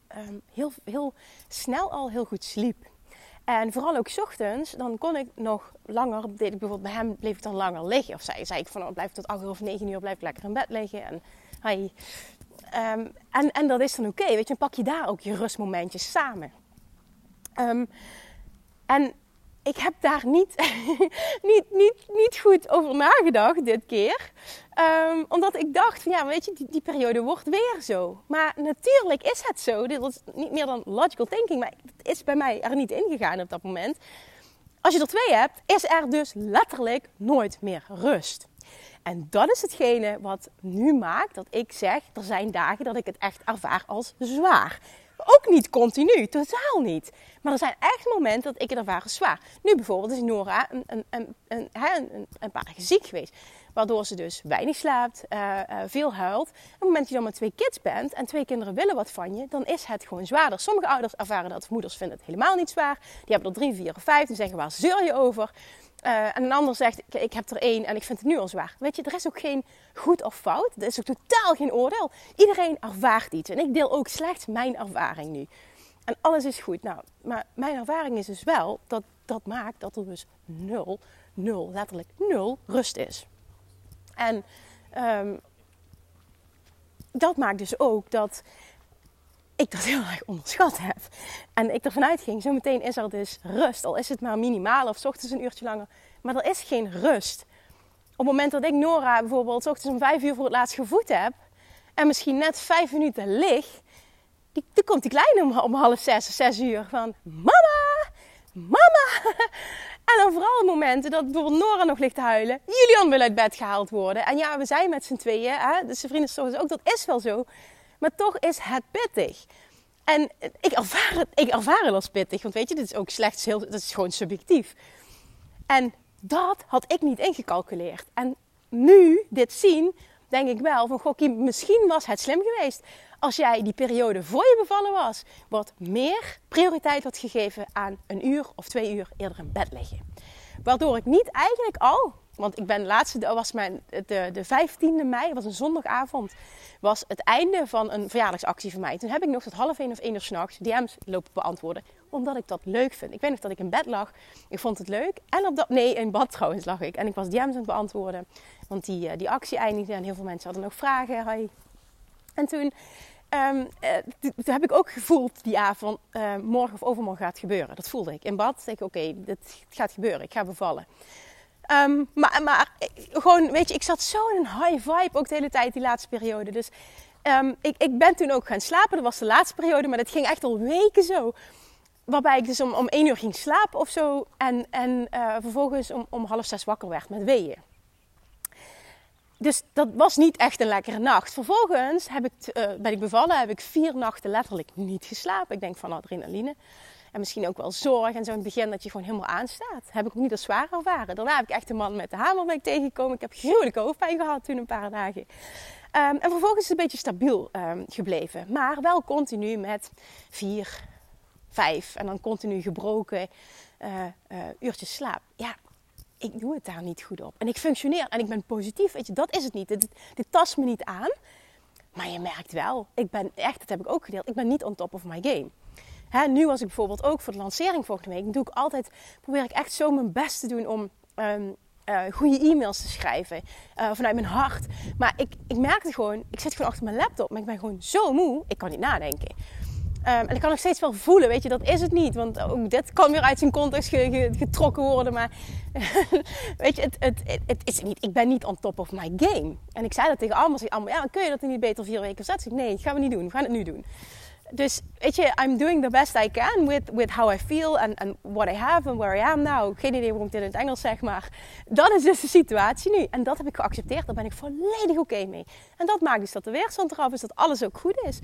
Speaker 1: heel, heel snel al heel goed sliep. En vooral ook ochtends, dan kon ik nog langer, deed ik bijvoorbeeld bij hem, bleef ik dan langer liggen. Of zei, zei ik van, oh, blijf tot 8 uur of 9 uur, blijf ik lekker in bed liggen. En, hi. En, en dat is dan oké, weet je, pak je daar ook je rustmomentjes samen. En ik heb daar niet, *laughs* niet, niet, niet goed over nagedacht dit keer. Um, omdat ik dacht, van, ja, weet je, die, die, periode wordt weer zo. Maar natuurlijk is het zo. Dit was niet meer dan logical thinking, maar het is bij mij er niet ingegaan op dat moment. Als je er twee hebt, is er dus letterlijk nooit meer rust. En dat is hetgene wat nu maakt dat ik zeg: er zijn dagen dat ik het echt ervaar als zwaar. Ook niet continu, totaal niet. Maar er zijn echt momenten dat ik het ervaar als zwaar. Nu bijvoorbeeld is Nora een, een, een, een, paar dagen ziek geweest. Waardoor ze dus weinig slaapt, uh, uh, veel huilt. Op het moment dat je dan met twee kids bent en twee kinderen willen wat van je, dan is het gewoon zwaarder. Sommige ouders ervaren dat, moeders vinden het helemaal niet zwaar. Die hebben er drie, vier of vijf en zeggen waar zeur je over? Uh, en een ander zegt, ik heb er één en ik vind het nu al zwaar. Weet je, er is ook geen goed of fout. Er is ook totaal geen oordeel. Iedereen ervaart iets. En ik deel ook slechts mijn ervaring nu. En alles is goed. Nou, maar mijn ervaring is dus wel dat dat maakt dat er dus nul, nul, letterlijk nul rust is. En um, dat maakt dus ook dat ik dat heel erg onderschat heb. En ik ervan uitging, zometeen is er dus rust. Al is het maar minimaal of s ochtends een uurtje langer. Maar er is geen rust. Op het moment dat ik Nora bijvoorbeeld s ochtends om vijf uur voor het laatst gevoed heb. En misschien net vijf minuten lig. Die, komt die kleine om, om half zes of zes uur van... Mama! Mama! En dan vooral momenten dat bijvoorbeeld Nora nog ligt te huilen. Julian wil uit bed gehaald worden. En ja, we zijn met z'n tweeën. Hè? Dus de vrienden zorgen ook. Dat is wel zo. Maar toch is het pittig. En ik ervaar het, ik ervaar het als pittig. Want weet je, dit is ook slechts heel... Dat is gewoon subjectief. En dat had ik niet ingecalculeerd. En nu, dit zien, denk ik wel van... Goh, misschien was het slim geweest als jij die periode voor je bevallen was, wat meer prioriteit had gegeven aan een uur of twee uur eerder in bed liggen. Waardoor ik niet eigenlijk al, want ik ben laatste, was mijn, de, de 15e mei, was een zondagavond, was het einde van een verjaardagsactie van mij. Toen heb ik nog tot half één of één uur s'nachts DM's lopen beantwoorden, omdat ik dat leuk vind. Ik weet nog dat ik in bed lag, ik vond het leuk. En op dat, nee, in bad trouwens lag ik. En ik was DM's aan het beantwoorden, want die, eh, die actie eindigde en heel veel mensen hadden nog vragen. Hi. En toen um, heb ik ook gevoeld die avond, uh, morgen of overmorgen gaat gebeuren. Dat voelde ik in bad. Ik oké, okay, dit gaat gebeuren. Ik ga bevallen. Um, maar, maar gewoon, weet je, ik zat zo in een high vibe ook de hele tijd die laatste periode. Dus um, ik, ik ben toen ook gaan slapen. Dat was de laatste periode, maar dat ging echt al weken zo. Waarbij ik dus om, om één uur ging slapen of zo. En, en uh, vervolgens om, om half zes wakker werd met weeën. Dus dat was niet echt een lekkere nacht. Vervolgens heb ik, uh, ben ik bevallen, heb ik vier nachten letterlijk niet geslapen. Ik denk van adrenaline. En misschien ook wel zorg en zo in het begin dat je gewoon helemaal aanstaat. Heb ik ook niet als zwaar ervaren. Daarna heb ik echt een man met de hamer ik tegengekomen. Ik heb gruwelijke hoofdpijn gehad toen een paar dagen. Um, en vervolgens is het een beetje stabiel um, gebleven. Maar wel continu met vier, vijf en dan continu gebroken uh, uh, uurtjes slaap. Ja, ik doe het daar niet goed op. En ik functioneer en ik ben positief. Weet je, dat is het niet. Dit, dit tast me niet aan. Maar je merkt wel, ik ben echt, dat heb ik ook gedeeld, ik ben niet on top of my game. Hè, nu was ik bijvoorbeeld ook voor de lancering volgende week, doe ik altijd, probeer ik echt zo mijn best te doen om um, uh, goede e-mails te schrijven. Uh, vanuit mijn hart. Maar ik, ik merkte gewoon, ik zit gewoon achter mijn laptop, maar ik ben gewoon zo moe, ik kan niet nadenken. Um, en ik kan nog steeds wel voelen, weet je, dat is het niet. Want ook dit kan weer uit zijn context getrokken worden. Maar *laughs* weet je, het, het, het, is niet. Ik ben niet on top of my game. En ik zei dat tegen allemaal. Zeg, allemaal ja, kun je dat niet beter vier weken zetten? Nee, dat gaan we niet doen. We gaan het nu doen. Dus weet je, I'm doing the best I can with, with how I feel and, and what I have and where I am now. Geen idee waarom ik dit in het Engels zeg, maar dat is dus de situatie nu. En dat heb ik geaccepteerd. Daar ben ik volledig oké mee. En dat maakt dus dat de weerstand eraf is, dat alles ook goed is.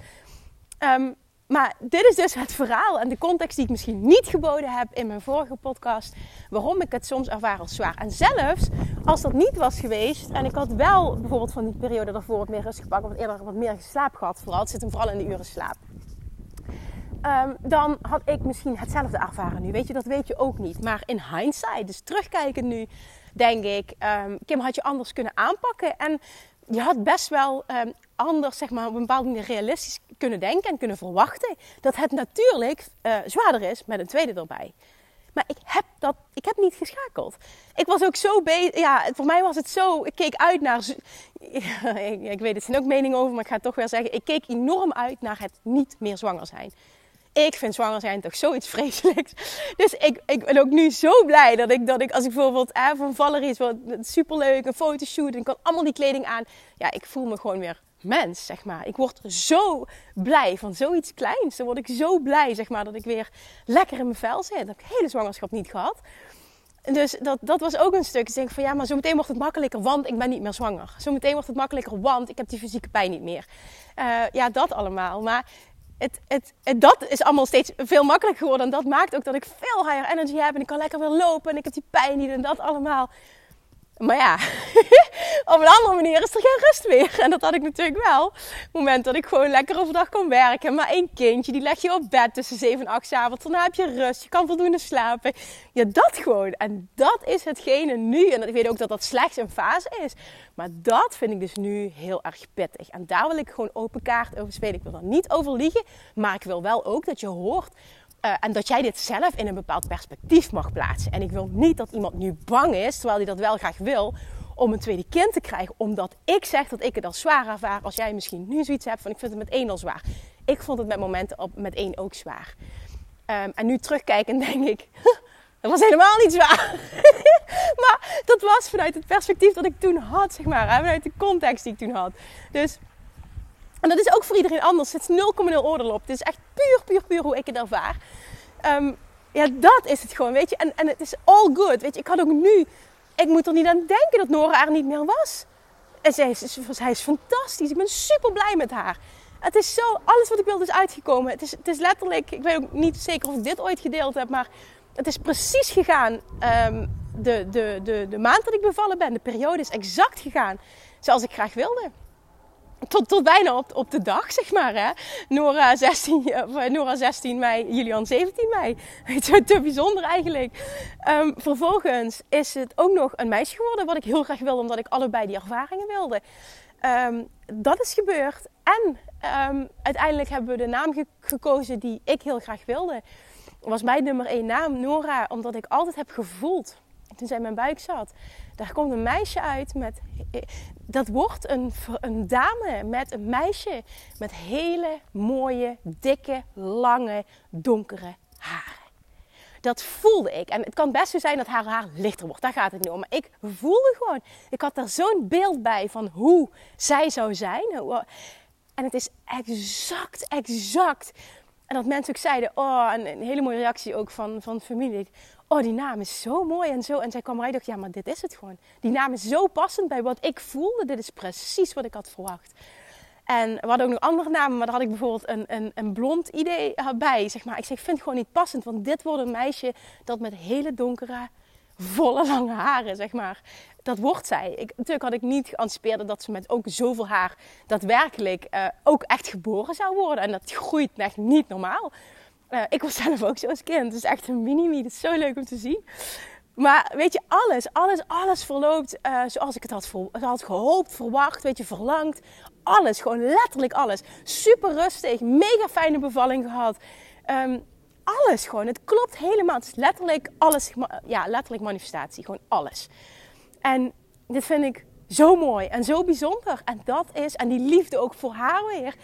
Speaker 1: Um, maar dit is dus het verhaal en de context die ik misschien niet geboden heb in mijn vorige podcast. Waarom ik het soms ervaar als zwaar. En zelfs als dat niet was geweest. En ik had wel bijvoorbeeld van die periode daarvoor wat meer rust gepakt. Of eerder wat meer slaap gehad. Vooral, het zit hem vooral in de uren slaap. Um, dan had ik misschien hetzelfde ervaren nu. Weet je, dat weet je ook niet. Maar in hindsight, dus terugkijken nu, denk ik, um, Kim had je anders kunnen aanpakken. En je had best wel um, anders, zeg maar, op een bepaalde manier realistisch kunnen denken en kunnen verwachten dat het natuurlijk uh, zwaarder is met een tweede erbij. Maar ik heb dat, ik heb niet geschakeld. Ik was ook zo bezig, ja, voor mij was het zo, ik keek uit naar, *laughs* ik weet het zijn ook meningen over, maar ik ga het toch weer zeggen, ik keek enorm uit naar het niet meer zwanger zijn. ik vind zwanger zijn toch zoiets *laughs* vreselijks. Dus ik, ik ben ook nu zo blij dat ik, dat ik als ik bijvoorbeeld eh, van Valerie is superleuk, een fotoshoot en ik kan allemaal die kleding aan. Ja, ik voel me gewoon weer mens, zeg maar. Ik word zo blij van zoiets kleins. Dan word ik zo blij, zeg maar, dat ik weer lekker in mijn vel zit. Dat heb ik hele zwangerschap niet gehad. Dus dat, dat was ook een stuk. Ik denk van ja, maar zometeen wordt het makkelijker, want ik ben niet meer zwanger. Zometeen wordt het makkelijker, want ik heb die fysieke pijn niet meer. Uh, ja, dat allemaal. Maar het, het, het, dat is allemaal steeds veel makkelijker geworden. En dat maakt ook dat ik veel higher energy heb. En ik kan lekker weer lopen. En ik heb die pijn niet. En dat allemaal. Maar ja, *laughs* op een andere manier is er geen rust meer. En dat had ik natuurlijk wel. Op het moment dat ik gewoon lekker overdag kon werken. Maar één kindje, die leg je op bed tussen 7 en 8 avonds. Dan heb je rust. Je kan voldoende slapen. Ja, dat gewoon. En dat is hetgene nu. En ik weet ook dat dat slechts een fase is. Maar dat vind ik dus nu heel erg pittig. En daar wil ik gewoon open kaart over spelen. Ik wil er niet over liegen. Maar ik wil wel ook dat je hoort uh, en dat jij dit zelf in een bepaald perspectief mag plaatsen. En ik wil niet dat iemand nu bang is, terwijl hij dat wel graag wil, om een tweede kind te krijgen. Omdat ik zeg dat ik het al zwaar ervaar. Als jij misschien nu zoiets hebt van ik vind het met één al zwaar. Ik vond het met momenten op, met één ook zwaar. Um, en nu terugkijken *laughs* denk ik, dat was helemaal niet zwaar. *laughs* maar dat was vanuit het perspectief dat ik toen had, zeg maar. Vanuit de context die ik toen had. Dus en dat is ook voor iedereen anders. Het is 0,0 oordeel op. Het is echt puur, puur, puur hoe ik het ervaar. Um, ja, dat is het gewoon, weet je. En, en het is all good, weet je. Ik had ook nu... Ik moet er niet aan denken dat Nora er niet meer was. En zij is, zij is fantastisch. Ik ben super blij met haar. Het is zo... Alles wat ik wilde is uitgekomen. Het is, het is letterlijk... Ik weet ook niet zeker of ik dit ooit gedeeld heb, maar... Het is precies gegaan. Um, de, de, de, de maand dat ik bevallen ben, de periode is exact gegaan zoals ik graag wilde tot, tot bijna op, de dag, zeg maar. Hè? Nora, 16, uh, Nora 16 mei, Julian 17 mei. *laughs* Weet je, te bijzonder eigenlijk. Um, vervolgens is het ook nog een meisje geworden, wat ik heel graag wilde, omdat ik allebei die ervaringen wilde. Um, dat is gebeurd. En um, uiteindelijk hebben we de naam ge gekozen die ik heel graag wilde. Was mijn nummer één naam, Nora, omdat ik altijd heb gevoeld, toen zij in mijn buik zat daar komt een meisje uit met. Dat wordt een, een dame met een meisje met hele mooie, dikke, lange, donkere haren. Dat voelde ik. En het kan best zo zijn dat haar haar lichter wordt. Daar gaat het niet om. Maar ik voelde gewoon. Ik had daar zo'n beeld bij van hoe zij zou zijn. En het is exact, exact. En dat mensen ook zeiden, oh, en een hele mooie reactie ook van, van familie oh, die naam is zo mooi en zo. En zij kwam eruit dacht, ja, maar dit is het gewoon. Die naam is zo passend bij wat ik voelde. Dit is precies wat ik had verwacht. En we hadden ook nog andere namen, maar daar had ik bijvoorbeeld een, een, een blond idee bij. Zeg maar. Ik zeg, ik vind het gewoon niet passend, want dit wordt een meisje dat met hele donkere, volle lange haren, zeg maar. Dat wordt zij. Ik, natuurlijk had ik niet geanticipeerd dat ze met ook zoveel haar daadwerkelijk uh, ook echt geboren zou worden. En dat groeit echt niet normaal. Uh, ik was zelf ook zo als kind. Het is echt een mini-me. Is zo leuk om te zien. Maar weet je, alles, alles, alles verloopt uh, zoals ik het had, had gehoopt, verwacht, weet je, verlangd. Alles, gewoon letterlijk alles. Super rustig, mega fijne bevalling gehad. Um, alles gewoon, het klopt helemaal. Het is letterlijk alles, ja, letterlijk manifestatie, gewoon alles. En dit vind ik zo mooi en zo bijzonder. En dat is, en die liefde ook voor haar weer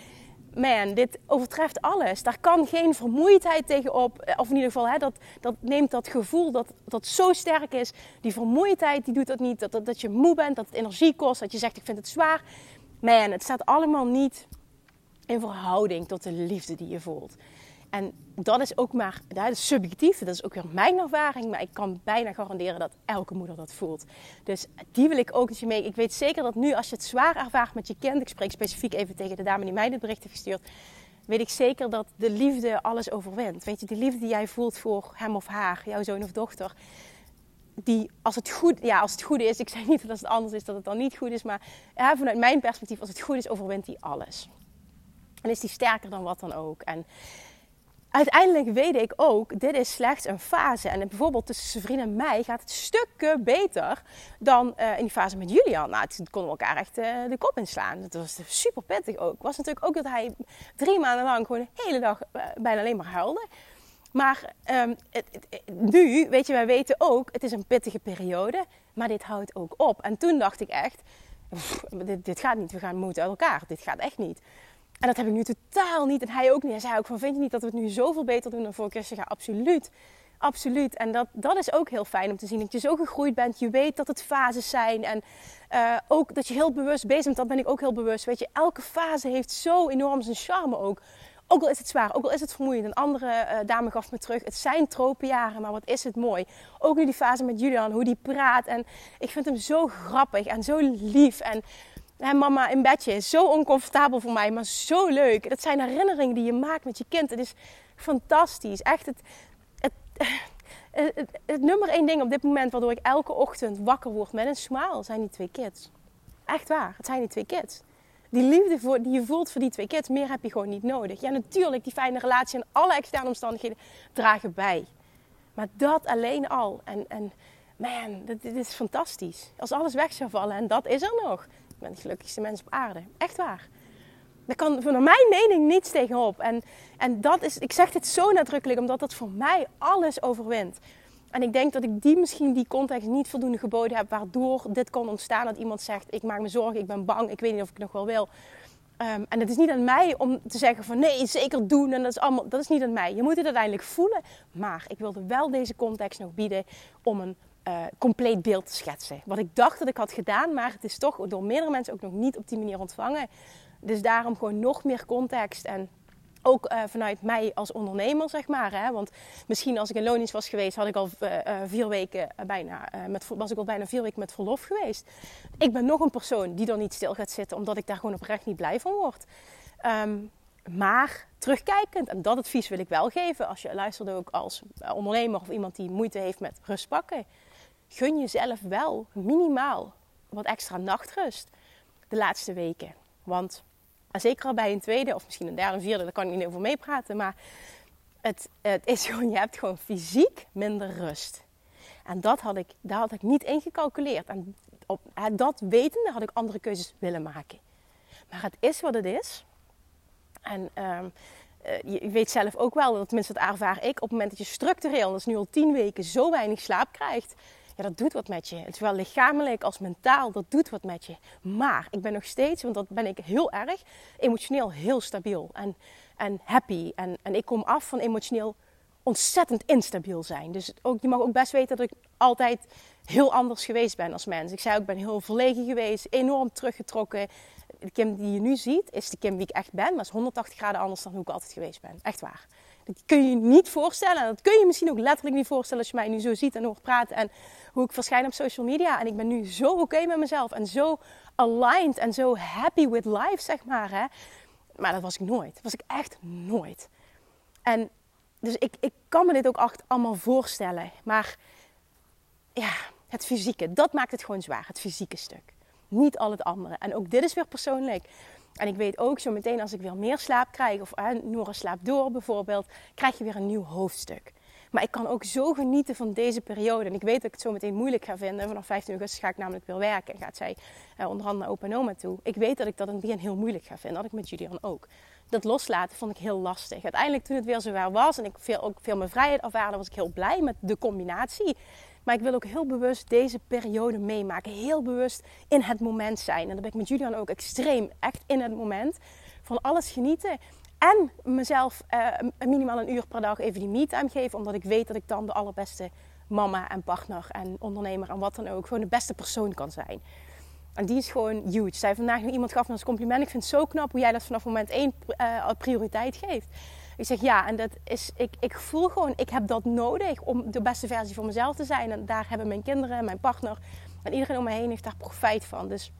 Speaker 1: man, dit overtreft alles. Daar kan geen vermoeidheid tegenop. Eh, of in ieder geval, hè, dat, dat neemt dat gevoel dat dat zo sterk is. Die vermoeidheid, die doet dat niet. Dat, dat, dat je moe bent, dat het energie kost. Dat je zegt, ik vind het zwaar. Man, het staat allemaal niet in verhouding tot de liefde die je voelt. En dat is ook maar, dat is subjectief, dat is ook weer mijn ervaring, maar ik kan bijna garanderen dat elke moeder dat voelt. Dus die wil ik ook dat je mee. Ik weet zeker dat nu, als je het zwaar ervaart met je kind, ik spreek specifiek even tegen de dame die mij dit bericht heeft gestuurd, weet ik zeker dat de liefde alles overwint. Weet je, de liefde die jij voelt voor hem of haar, jouw zoon of dochter, die als het goed, ja, als het goed is, ik zeg niet dat als het anders is, dat het dan niet goed is, maar vanuit mijn perspectief, als het goed is, overwint die alles. En is die sterker dan wat dan ook. En uiteindelijk weet ik ook, dit is slechts een fase. En bijvoorbeeld tussen vriend en mij gaat het stukken beter dan uh, in die fase met Julian. Nou, toen konden we elkaar echt uh, de kop inslaan. Dat was super pittig ook. Was natuurlijk ook dat hij drie maanden lang gewoon de hele dag uh, bijna alleen maar huilde. Maar het, het, nu, weet je, wij weten ook, het is een pittige periode. Maar dit houdt ook op. En toen dacht ik echt, dit, dit, gaat niet. We gaan moeten uit elkaar. Dit gaat echt niet. En dat heb ik nu totaal niet. En hij ook niet. Hij zei ook van, vind je niet dat we het nu zoveel beter doen dan vorige keer? Zeg, ja, absoluut. Absoluut. En dat, dat is ook heel fijn om te zien. Dat je zo gegroeid bent. Je weet dat het fases zijn. En uh, ook dat je heel bewust bezig bent. Dat ben ik ook heel bewust. Weet je, elke fase heeft zo enorm zijn charme ook. Ook al is het zwaar, ook al is het vermoeiend. Een andere uh, dame gaf me terug. Het zijn tropenjaren, maar wat is het mooi. Ook nu die fase met Julian, hoe die praat. En ik vind hem zo grappig en zo lief. En hè, mama in bedje is zo oncomfortabel voor mij, maar zo leuk. Dat zijn herinneringen die je maakt met je kind. Het is fantastisch. Echt het, het, het, het nummer één ding op dit moment waardoor ik elke ochtend wakker word met een smile zijn die twee kids. Echt waar, het zijn die twee kids. Die liefde voor, die je voelt voor die twee kids, meer heb je gewoon niet nodig. Ja, natuurlijk, die fijne relatie en alle externe omstandigheden dragen bij. Maar dat alleen al. En, en man, dit is fantastisch. Als alles weg zou vallen, en dat is er nog. Ik ben de gelukkigste mens op aarde. Echt waar. Daar kan van mijn mening niets tegenop. En, en dat is, ik zeg dit zo nadrukkelijk, omdat dat voor mij alles overwint. En ik denk dat ik die misschien die context niet voldoende geboden heb, waardoor dit kon ontstaan. Dat iemand zegt: Ik maak me zorgen, ik ben bang, ik weet niet of ik nog wel wil. Um, en het is niet aan mij om te zeggen van nee, zeker doen. En dat is allemaal, dat is niet aan mij. Je moet het uiteindelijk voelen. Maar ik wilde wel deze context nog bieden om een uh, compleet beeld te schetsen. Wat ik dacht dat ik had gedaan, maar het is toch door meerdere mensen ook nog niet op die manier ontvangen. Dus daarom gewoon nog meer context. En ook uh, vanuit mij als ondernemer, zeg maar. Hè? Want misschien als ik in loondienst was geweest, had ik al uh, vier weken bijna, met, was ik al bijna vier weken met verlof geweest. Ik ben nog een persoon die dan niet stil gaat zitten, omdat ik daar gewoon oprecht niet blij van word. Um, maar terugkijkend, en dat advies wil ik wel geven als je luistert ook als ondernemer of iemand die moeite heeft met rust pakken. Gun jezelf wel minimaal wat extra nachtrust de laatste weken. Want zeker al bij een tweede of misschien een derde, een vierde, daar kan ik niet over meepraten. Maar het, het is *laughs* gewoon, je hebt gewoon fysiek minder rust. En dat had ik, daar had ik niet in gecalculeerd. En op dat wetende had ik andere keuzes willen maken. Maar het is wat het is. En um, je weet zelf ook wel, tenminste dat ervaar ik, op het moment dat je structureel, dat is nu al tien weken, zo weinig slaap krijgt, ja, dat doet wat met je. Zowel lichamelijk als mentaal, dat doet wat met je. Maar ik ben nog steeds, want dat ben ik heel erg, emotioneel heel stabiel en, en happy. En, en ik kom af van emotioneel ontzettend instabiel zijn. Dus ook, je mag ook best weten dat ik altijd heel anders geweest ben als mens. Ik zei ook, ik ben heel verlegen geweest, enorm teruggetrokken. De Kim die je nu ziet, is de Kim wie ik echt ben, maar is 180 graden anders dan hoe ik altijd geweest ben. Echt waar. Dat kun je niet voorstellen. En dat kun je misschien ook letterlijk niet voorstellen als je mij nu zo ziet en hoort praten. En hoe ik verschijn op social media. En ik ben nu zo oké met mezelf. En zo aligned en zo happy with life, zeg maar. Hè? Maar dat was ik nooit. Dat was ik echt nooit. En dus ik, ik kan me dit ook echt allemaal voorstellen. Maar ja, het fysieke, dat maakt het gewoon zwaar. Het fysieke stuk. Niet al het andere. En ook dit is weer persoonlijk. En ik weet ook zo meteen als ik weer meer slaap krijg, of uh, Nora slaapt door bijvoorbeeld, krijg je weer een nieuw hoofdstuk. Maar ik kan ook zo genieten van deze periode. En ik weet dat ik het zo meteen moeilijk ga vinden. Vanaf 15 augustus ga ik namelijk weer werken. En gaat zij uh, onder andere naar opa en oma toe. Ik weet dat ik dat in het begin heel moeilijk ga vinden. Dat ik met Julian ook. Dat loslaten vond ik heel lastig. Uiteindelijk toen het weer zover was en ik veel, ook veel meer vrijheid ervaarde, was ik heel blij met de combinatie. Maar ik wil ook heel bewust deze periode meemaken. Heel bewust in het moment zijn. En dat ben ik met Julian ook extreem. Echt in het moment. Van alles genieten. En mezelf uh, minimaal een uur per dag even die me-time geven. Omdat ik weet dat ik dan de allerbeste mama en partner en ondernemer en wat dan ook. Gewoon de beste persoon kan zijn. En die is gewoon huge. Zij vandaag nog iemand gaf me als compliment. Ik vind het zo knap hoe jij dat vanaf moment één uh, prioriteit geeft. Ik zeg ja, en dat is, ik, ik voel gewoon, ik heb dat nodig om de beste versie van mezelf te zijn. En daar hebben mijn kinderen, mijn partner en iedereen om me heen heeft daar profijt van. Dus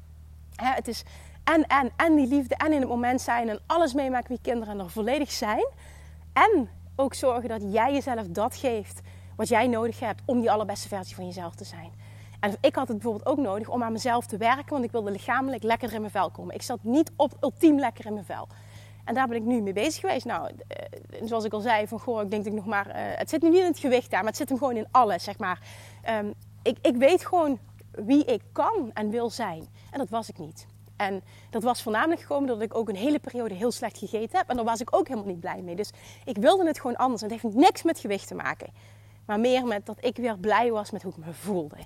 Speaker 1: hè, het is en, en, en die liefde en in het moment zijn en alles meemaken je kinderen en er volledig zijn. En ook zorgen dat jij jezelf dat geeft wat jij nodig hebt om die allerbeste versie van jezelf te zijn. En ik had het bijvoorbeeld ook nodig om aan mezelf te werken, want ik wilde lichamelijk lekker in mijn vel komen. Ik zat niet op ultiem lekker in mijn vel. En daar ben ik nu mee bezig geweest. Nou, eh, zoals ik al zei, van goh, ik denk dat ik nog maar. Uh, het zit nu niet in het gewicht daar, maar het zit hem gewoon in alles, zeg maar. Um, ik, ik weet gewoon wie ik kan en wil zijn. En dat was ik niet. En dat was voornamelijk gekomen doordat ik ook een hele periode heel slecht gegeten heb. En daar was ik ook helemaal niet blij mee. Dus ik wilde het gewoon anders. En het heeft niks met gewicht te maken. Maar meer met dat ik weer blij was met hoe ik me voelde.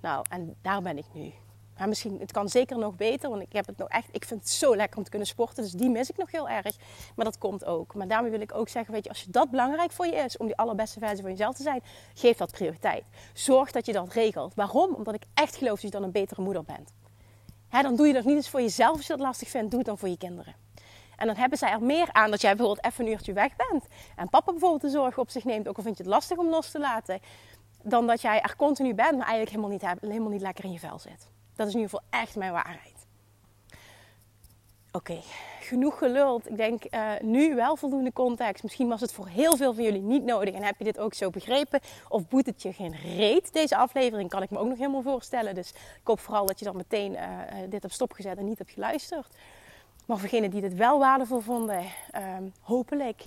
Speaker 1: Nou, en daar ben ik nu. Maar misschien, het kan zeker nog beter, want ik heb het nog echt, ik vind het zo lekker om te kunnen sporten, dus die mis ik nog heel erg. Maar dat komt ook. Maar daarmee wil ik ook zeggen, weet je, als je dat belangrijk voor je is, om die allerbeste versie van jezelf te zijn, geef dat prioriteit. Zorg dat je dat regelt. Waarom? Omdat ik echt geloof dat je dan een betere moeder bent. Dan doe je dat niet eens voor jezelf als je dat lastig vindt, doe het dan voor je kinderen. En dan hebben zij er meer aan dat jij bijvoorbeeld even een uurtje weg bent. En papa bijvoorbeeld de zorg op zich neemt, ook al vind je het lastig om los te laten. Dan dat jij er continu bent, maar eigenlijk helemaal niet, helemaal niet lekker in je vel zit. Dat is in ieder geval echt mijn waarheid. Oké, genoeg geluld. Ik denk uh, nu wel voldoende context. Misschien was het voor heel veel van jullie niet nodig en heb je dit ook zo begrepen. Of boet het je geen reet, deze aflevering, kan ik me ook nog helemaal voorstellen. Dus ik hoop vooral dat je dan meteen uh, dit hebt stopgezet en niet hebt geluisterd. Maar voor degenen die dit wel waardevol vonden, um, hopelijk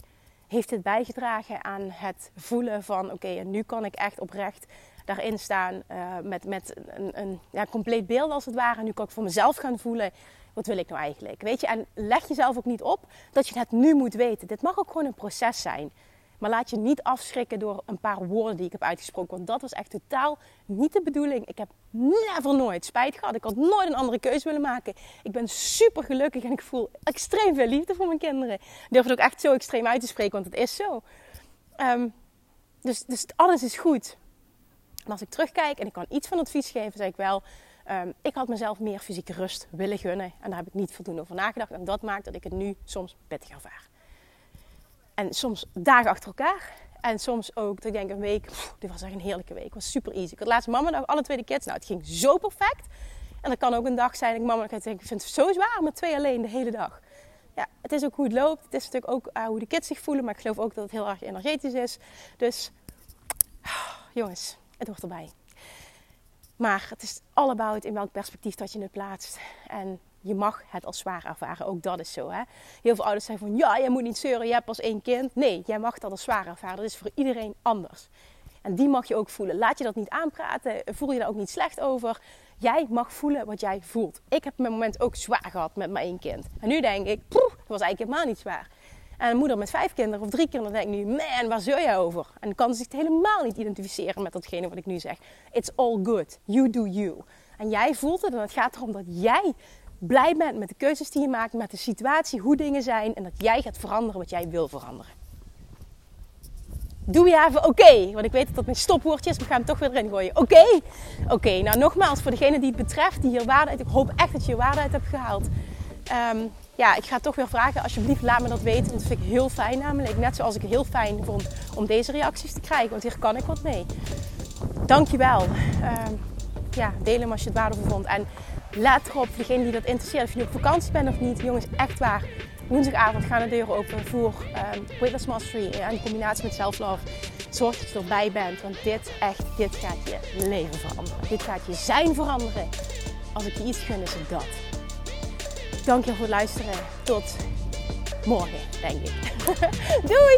Speaker 1: heeft dit bijgedragen aan het voelen van: oké, en nu kan ik echt oprecht daarin staan uh, met, met een, een ja, compleet beeld als het ware. Nu kan ik voor mezelf gaan voelen. Wat wil ik nou eigenlijk? Weet je, en leg jezelf ook niet op dat je het nu moet weten. Dit mag ook gewoon een proces zijn. Maar laat je niet afschrikken door een paar woorden die ik heb uitgesproken. Want dat was echt totaal niet de bedoeling. Ik heb never nooit spijt gehad. Ik had nooit een andere keuze willen maken. Ik ben super gelukkig en ik voel extreem veel liefde voor mijn kinderen. Ik durf het ook echt zo extreem uit te spreken, want het is zo. Um, dus, dus alles is goed. En als ik terugkijk en ik kan iets van advies geven, zeg ik wel... Um, ik had mezelf meer fysieke rust willen gunnen. En daar heb ik niet voldoende over nagedacht. En dat maakt dat ik het nu soms pittig ervaar. En soms dagen achter elkaar. En soms ook, dat ik denk een week, dit was echt een heerlijke week. Het was super easy. Ik had laatst mama dag, alle twee de kids. Nou, het ging zo perfect. En dat kan ook een dag zijn dat ik mama denk, ik vind het zo zwaar met twee alleen de hele dag. Ja, het is ook hoe het loopt. Het is natuurlijk ook uh, hoe de kids zich voelen. Maar ik geloof ook dat het heel erg energetisch is. Dus, jongens, het hoort erbij. Maar het is allemaal in welk perspectief dat je het plaatst. En je mag het als zwaar ervaren. Ook dat is zo. Hè? Heel veel ouders zeggen van ja, je moet niet zeuren, je hebt pas één kind. Nee, jij mag dat als zwaar ervaren. Dat is voor iedereen anders. En die mag je ook voelen. Laat je dat niet aanpraten. Voel je daar ook niet slecht over. Jij mag voelen wat jij voelt. Ik heb mijn moment ook zwaar gehad met mijn één kind. En nu denk ik, poeh, dat was eigenlijk helemaal niet zwaar. En een moeder met vijf kinderen of drie kinderen denkt nu, man, waar zeur jij over? En kan zich helemaal niet identificeren met datgene wat ik nu zeg. It's all good. You do you. En jij voelt het en het gaat erom dat jij blij bent met de keuzes die je maakt, met de situatie, hoe dingen zijn en dat jij gaat veranderen wat jij wil veranderen. Doe je even oké, want ik weet dat dat mijn stopwoordje is, maar we gaan hem toch weer erin gooien. Oké? Oké, nou nogmaals, voor degene die het betreft, die hier waarde uit, ik hoop echt dat je je waarde uit hebt gehaald. Um, ja, ik ga toch weer vragen, alsjeblieft laat me dat weten. Dat vind ik heel fijn namelijk. Net zoals ik het heel fijn vond om deze reacties te krijgen, want hier kan ik wat mee. Dankjewel. Um, ja, deel hem als je het waardevol vond. En let erop, degene die dat interesseert, of je op vakantie bent of niet. Jongens, echt waar. Woensdagavond gaan de deuren open voor um, Weightless Mastery in combinatie met Self-Love. Zorg dat je erbij bent, want dit, echt, dit gaat je leven veranderen. Dit gaat je zijn veranderen. Als ik je iets gun, is het dat. Dank je voor het luisteren. Tot morgen, denk ik. *laughs* Doei!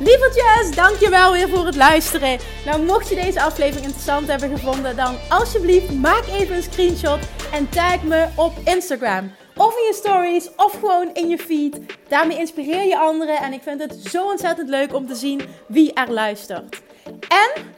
Speaker 1: Lievertjes, dankjewel weer voor het luisteren. Nou, mocht je deze aflevering interessant hebben gevonden, dan alsjeblieft maak even een screenshot en tag me op Instagram. Of in je stories, of gewoon in je feed. Daarmee inspireer je anderen en ik vind het zo ontzettend leuk om te zien wie er luistert. En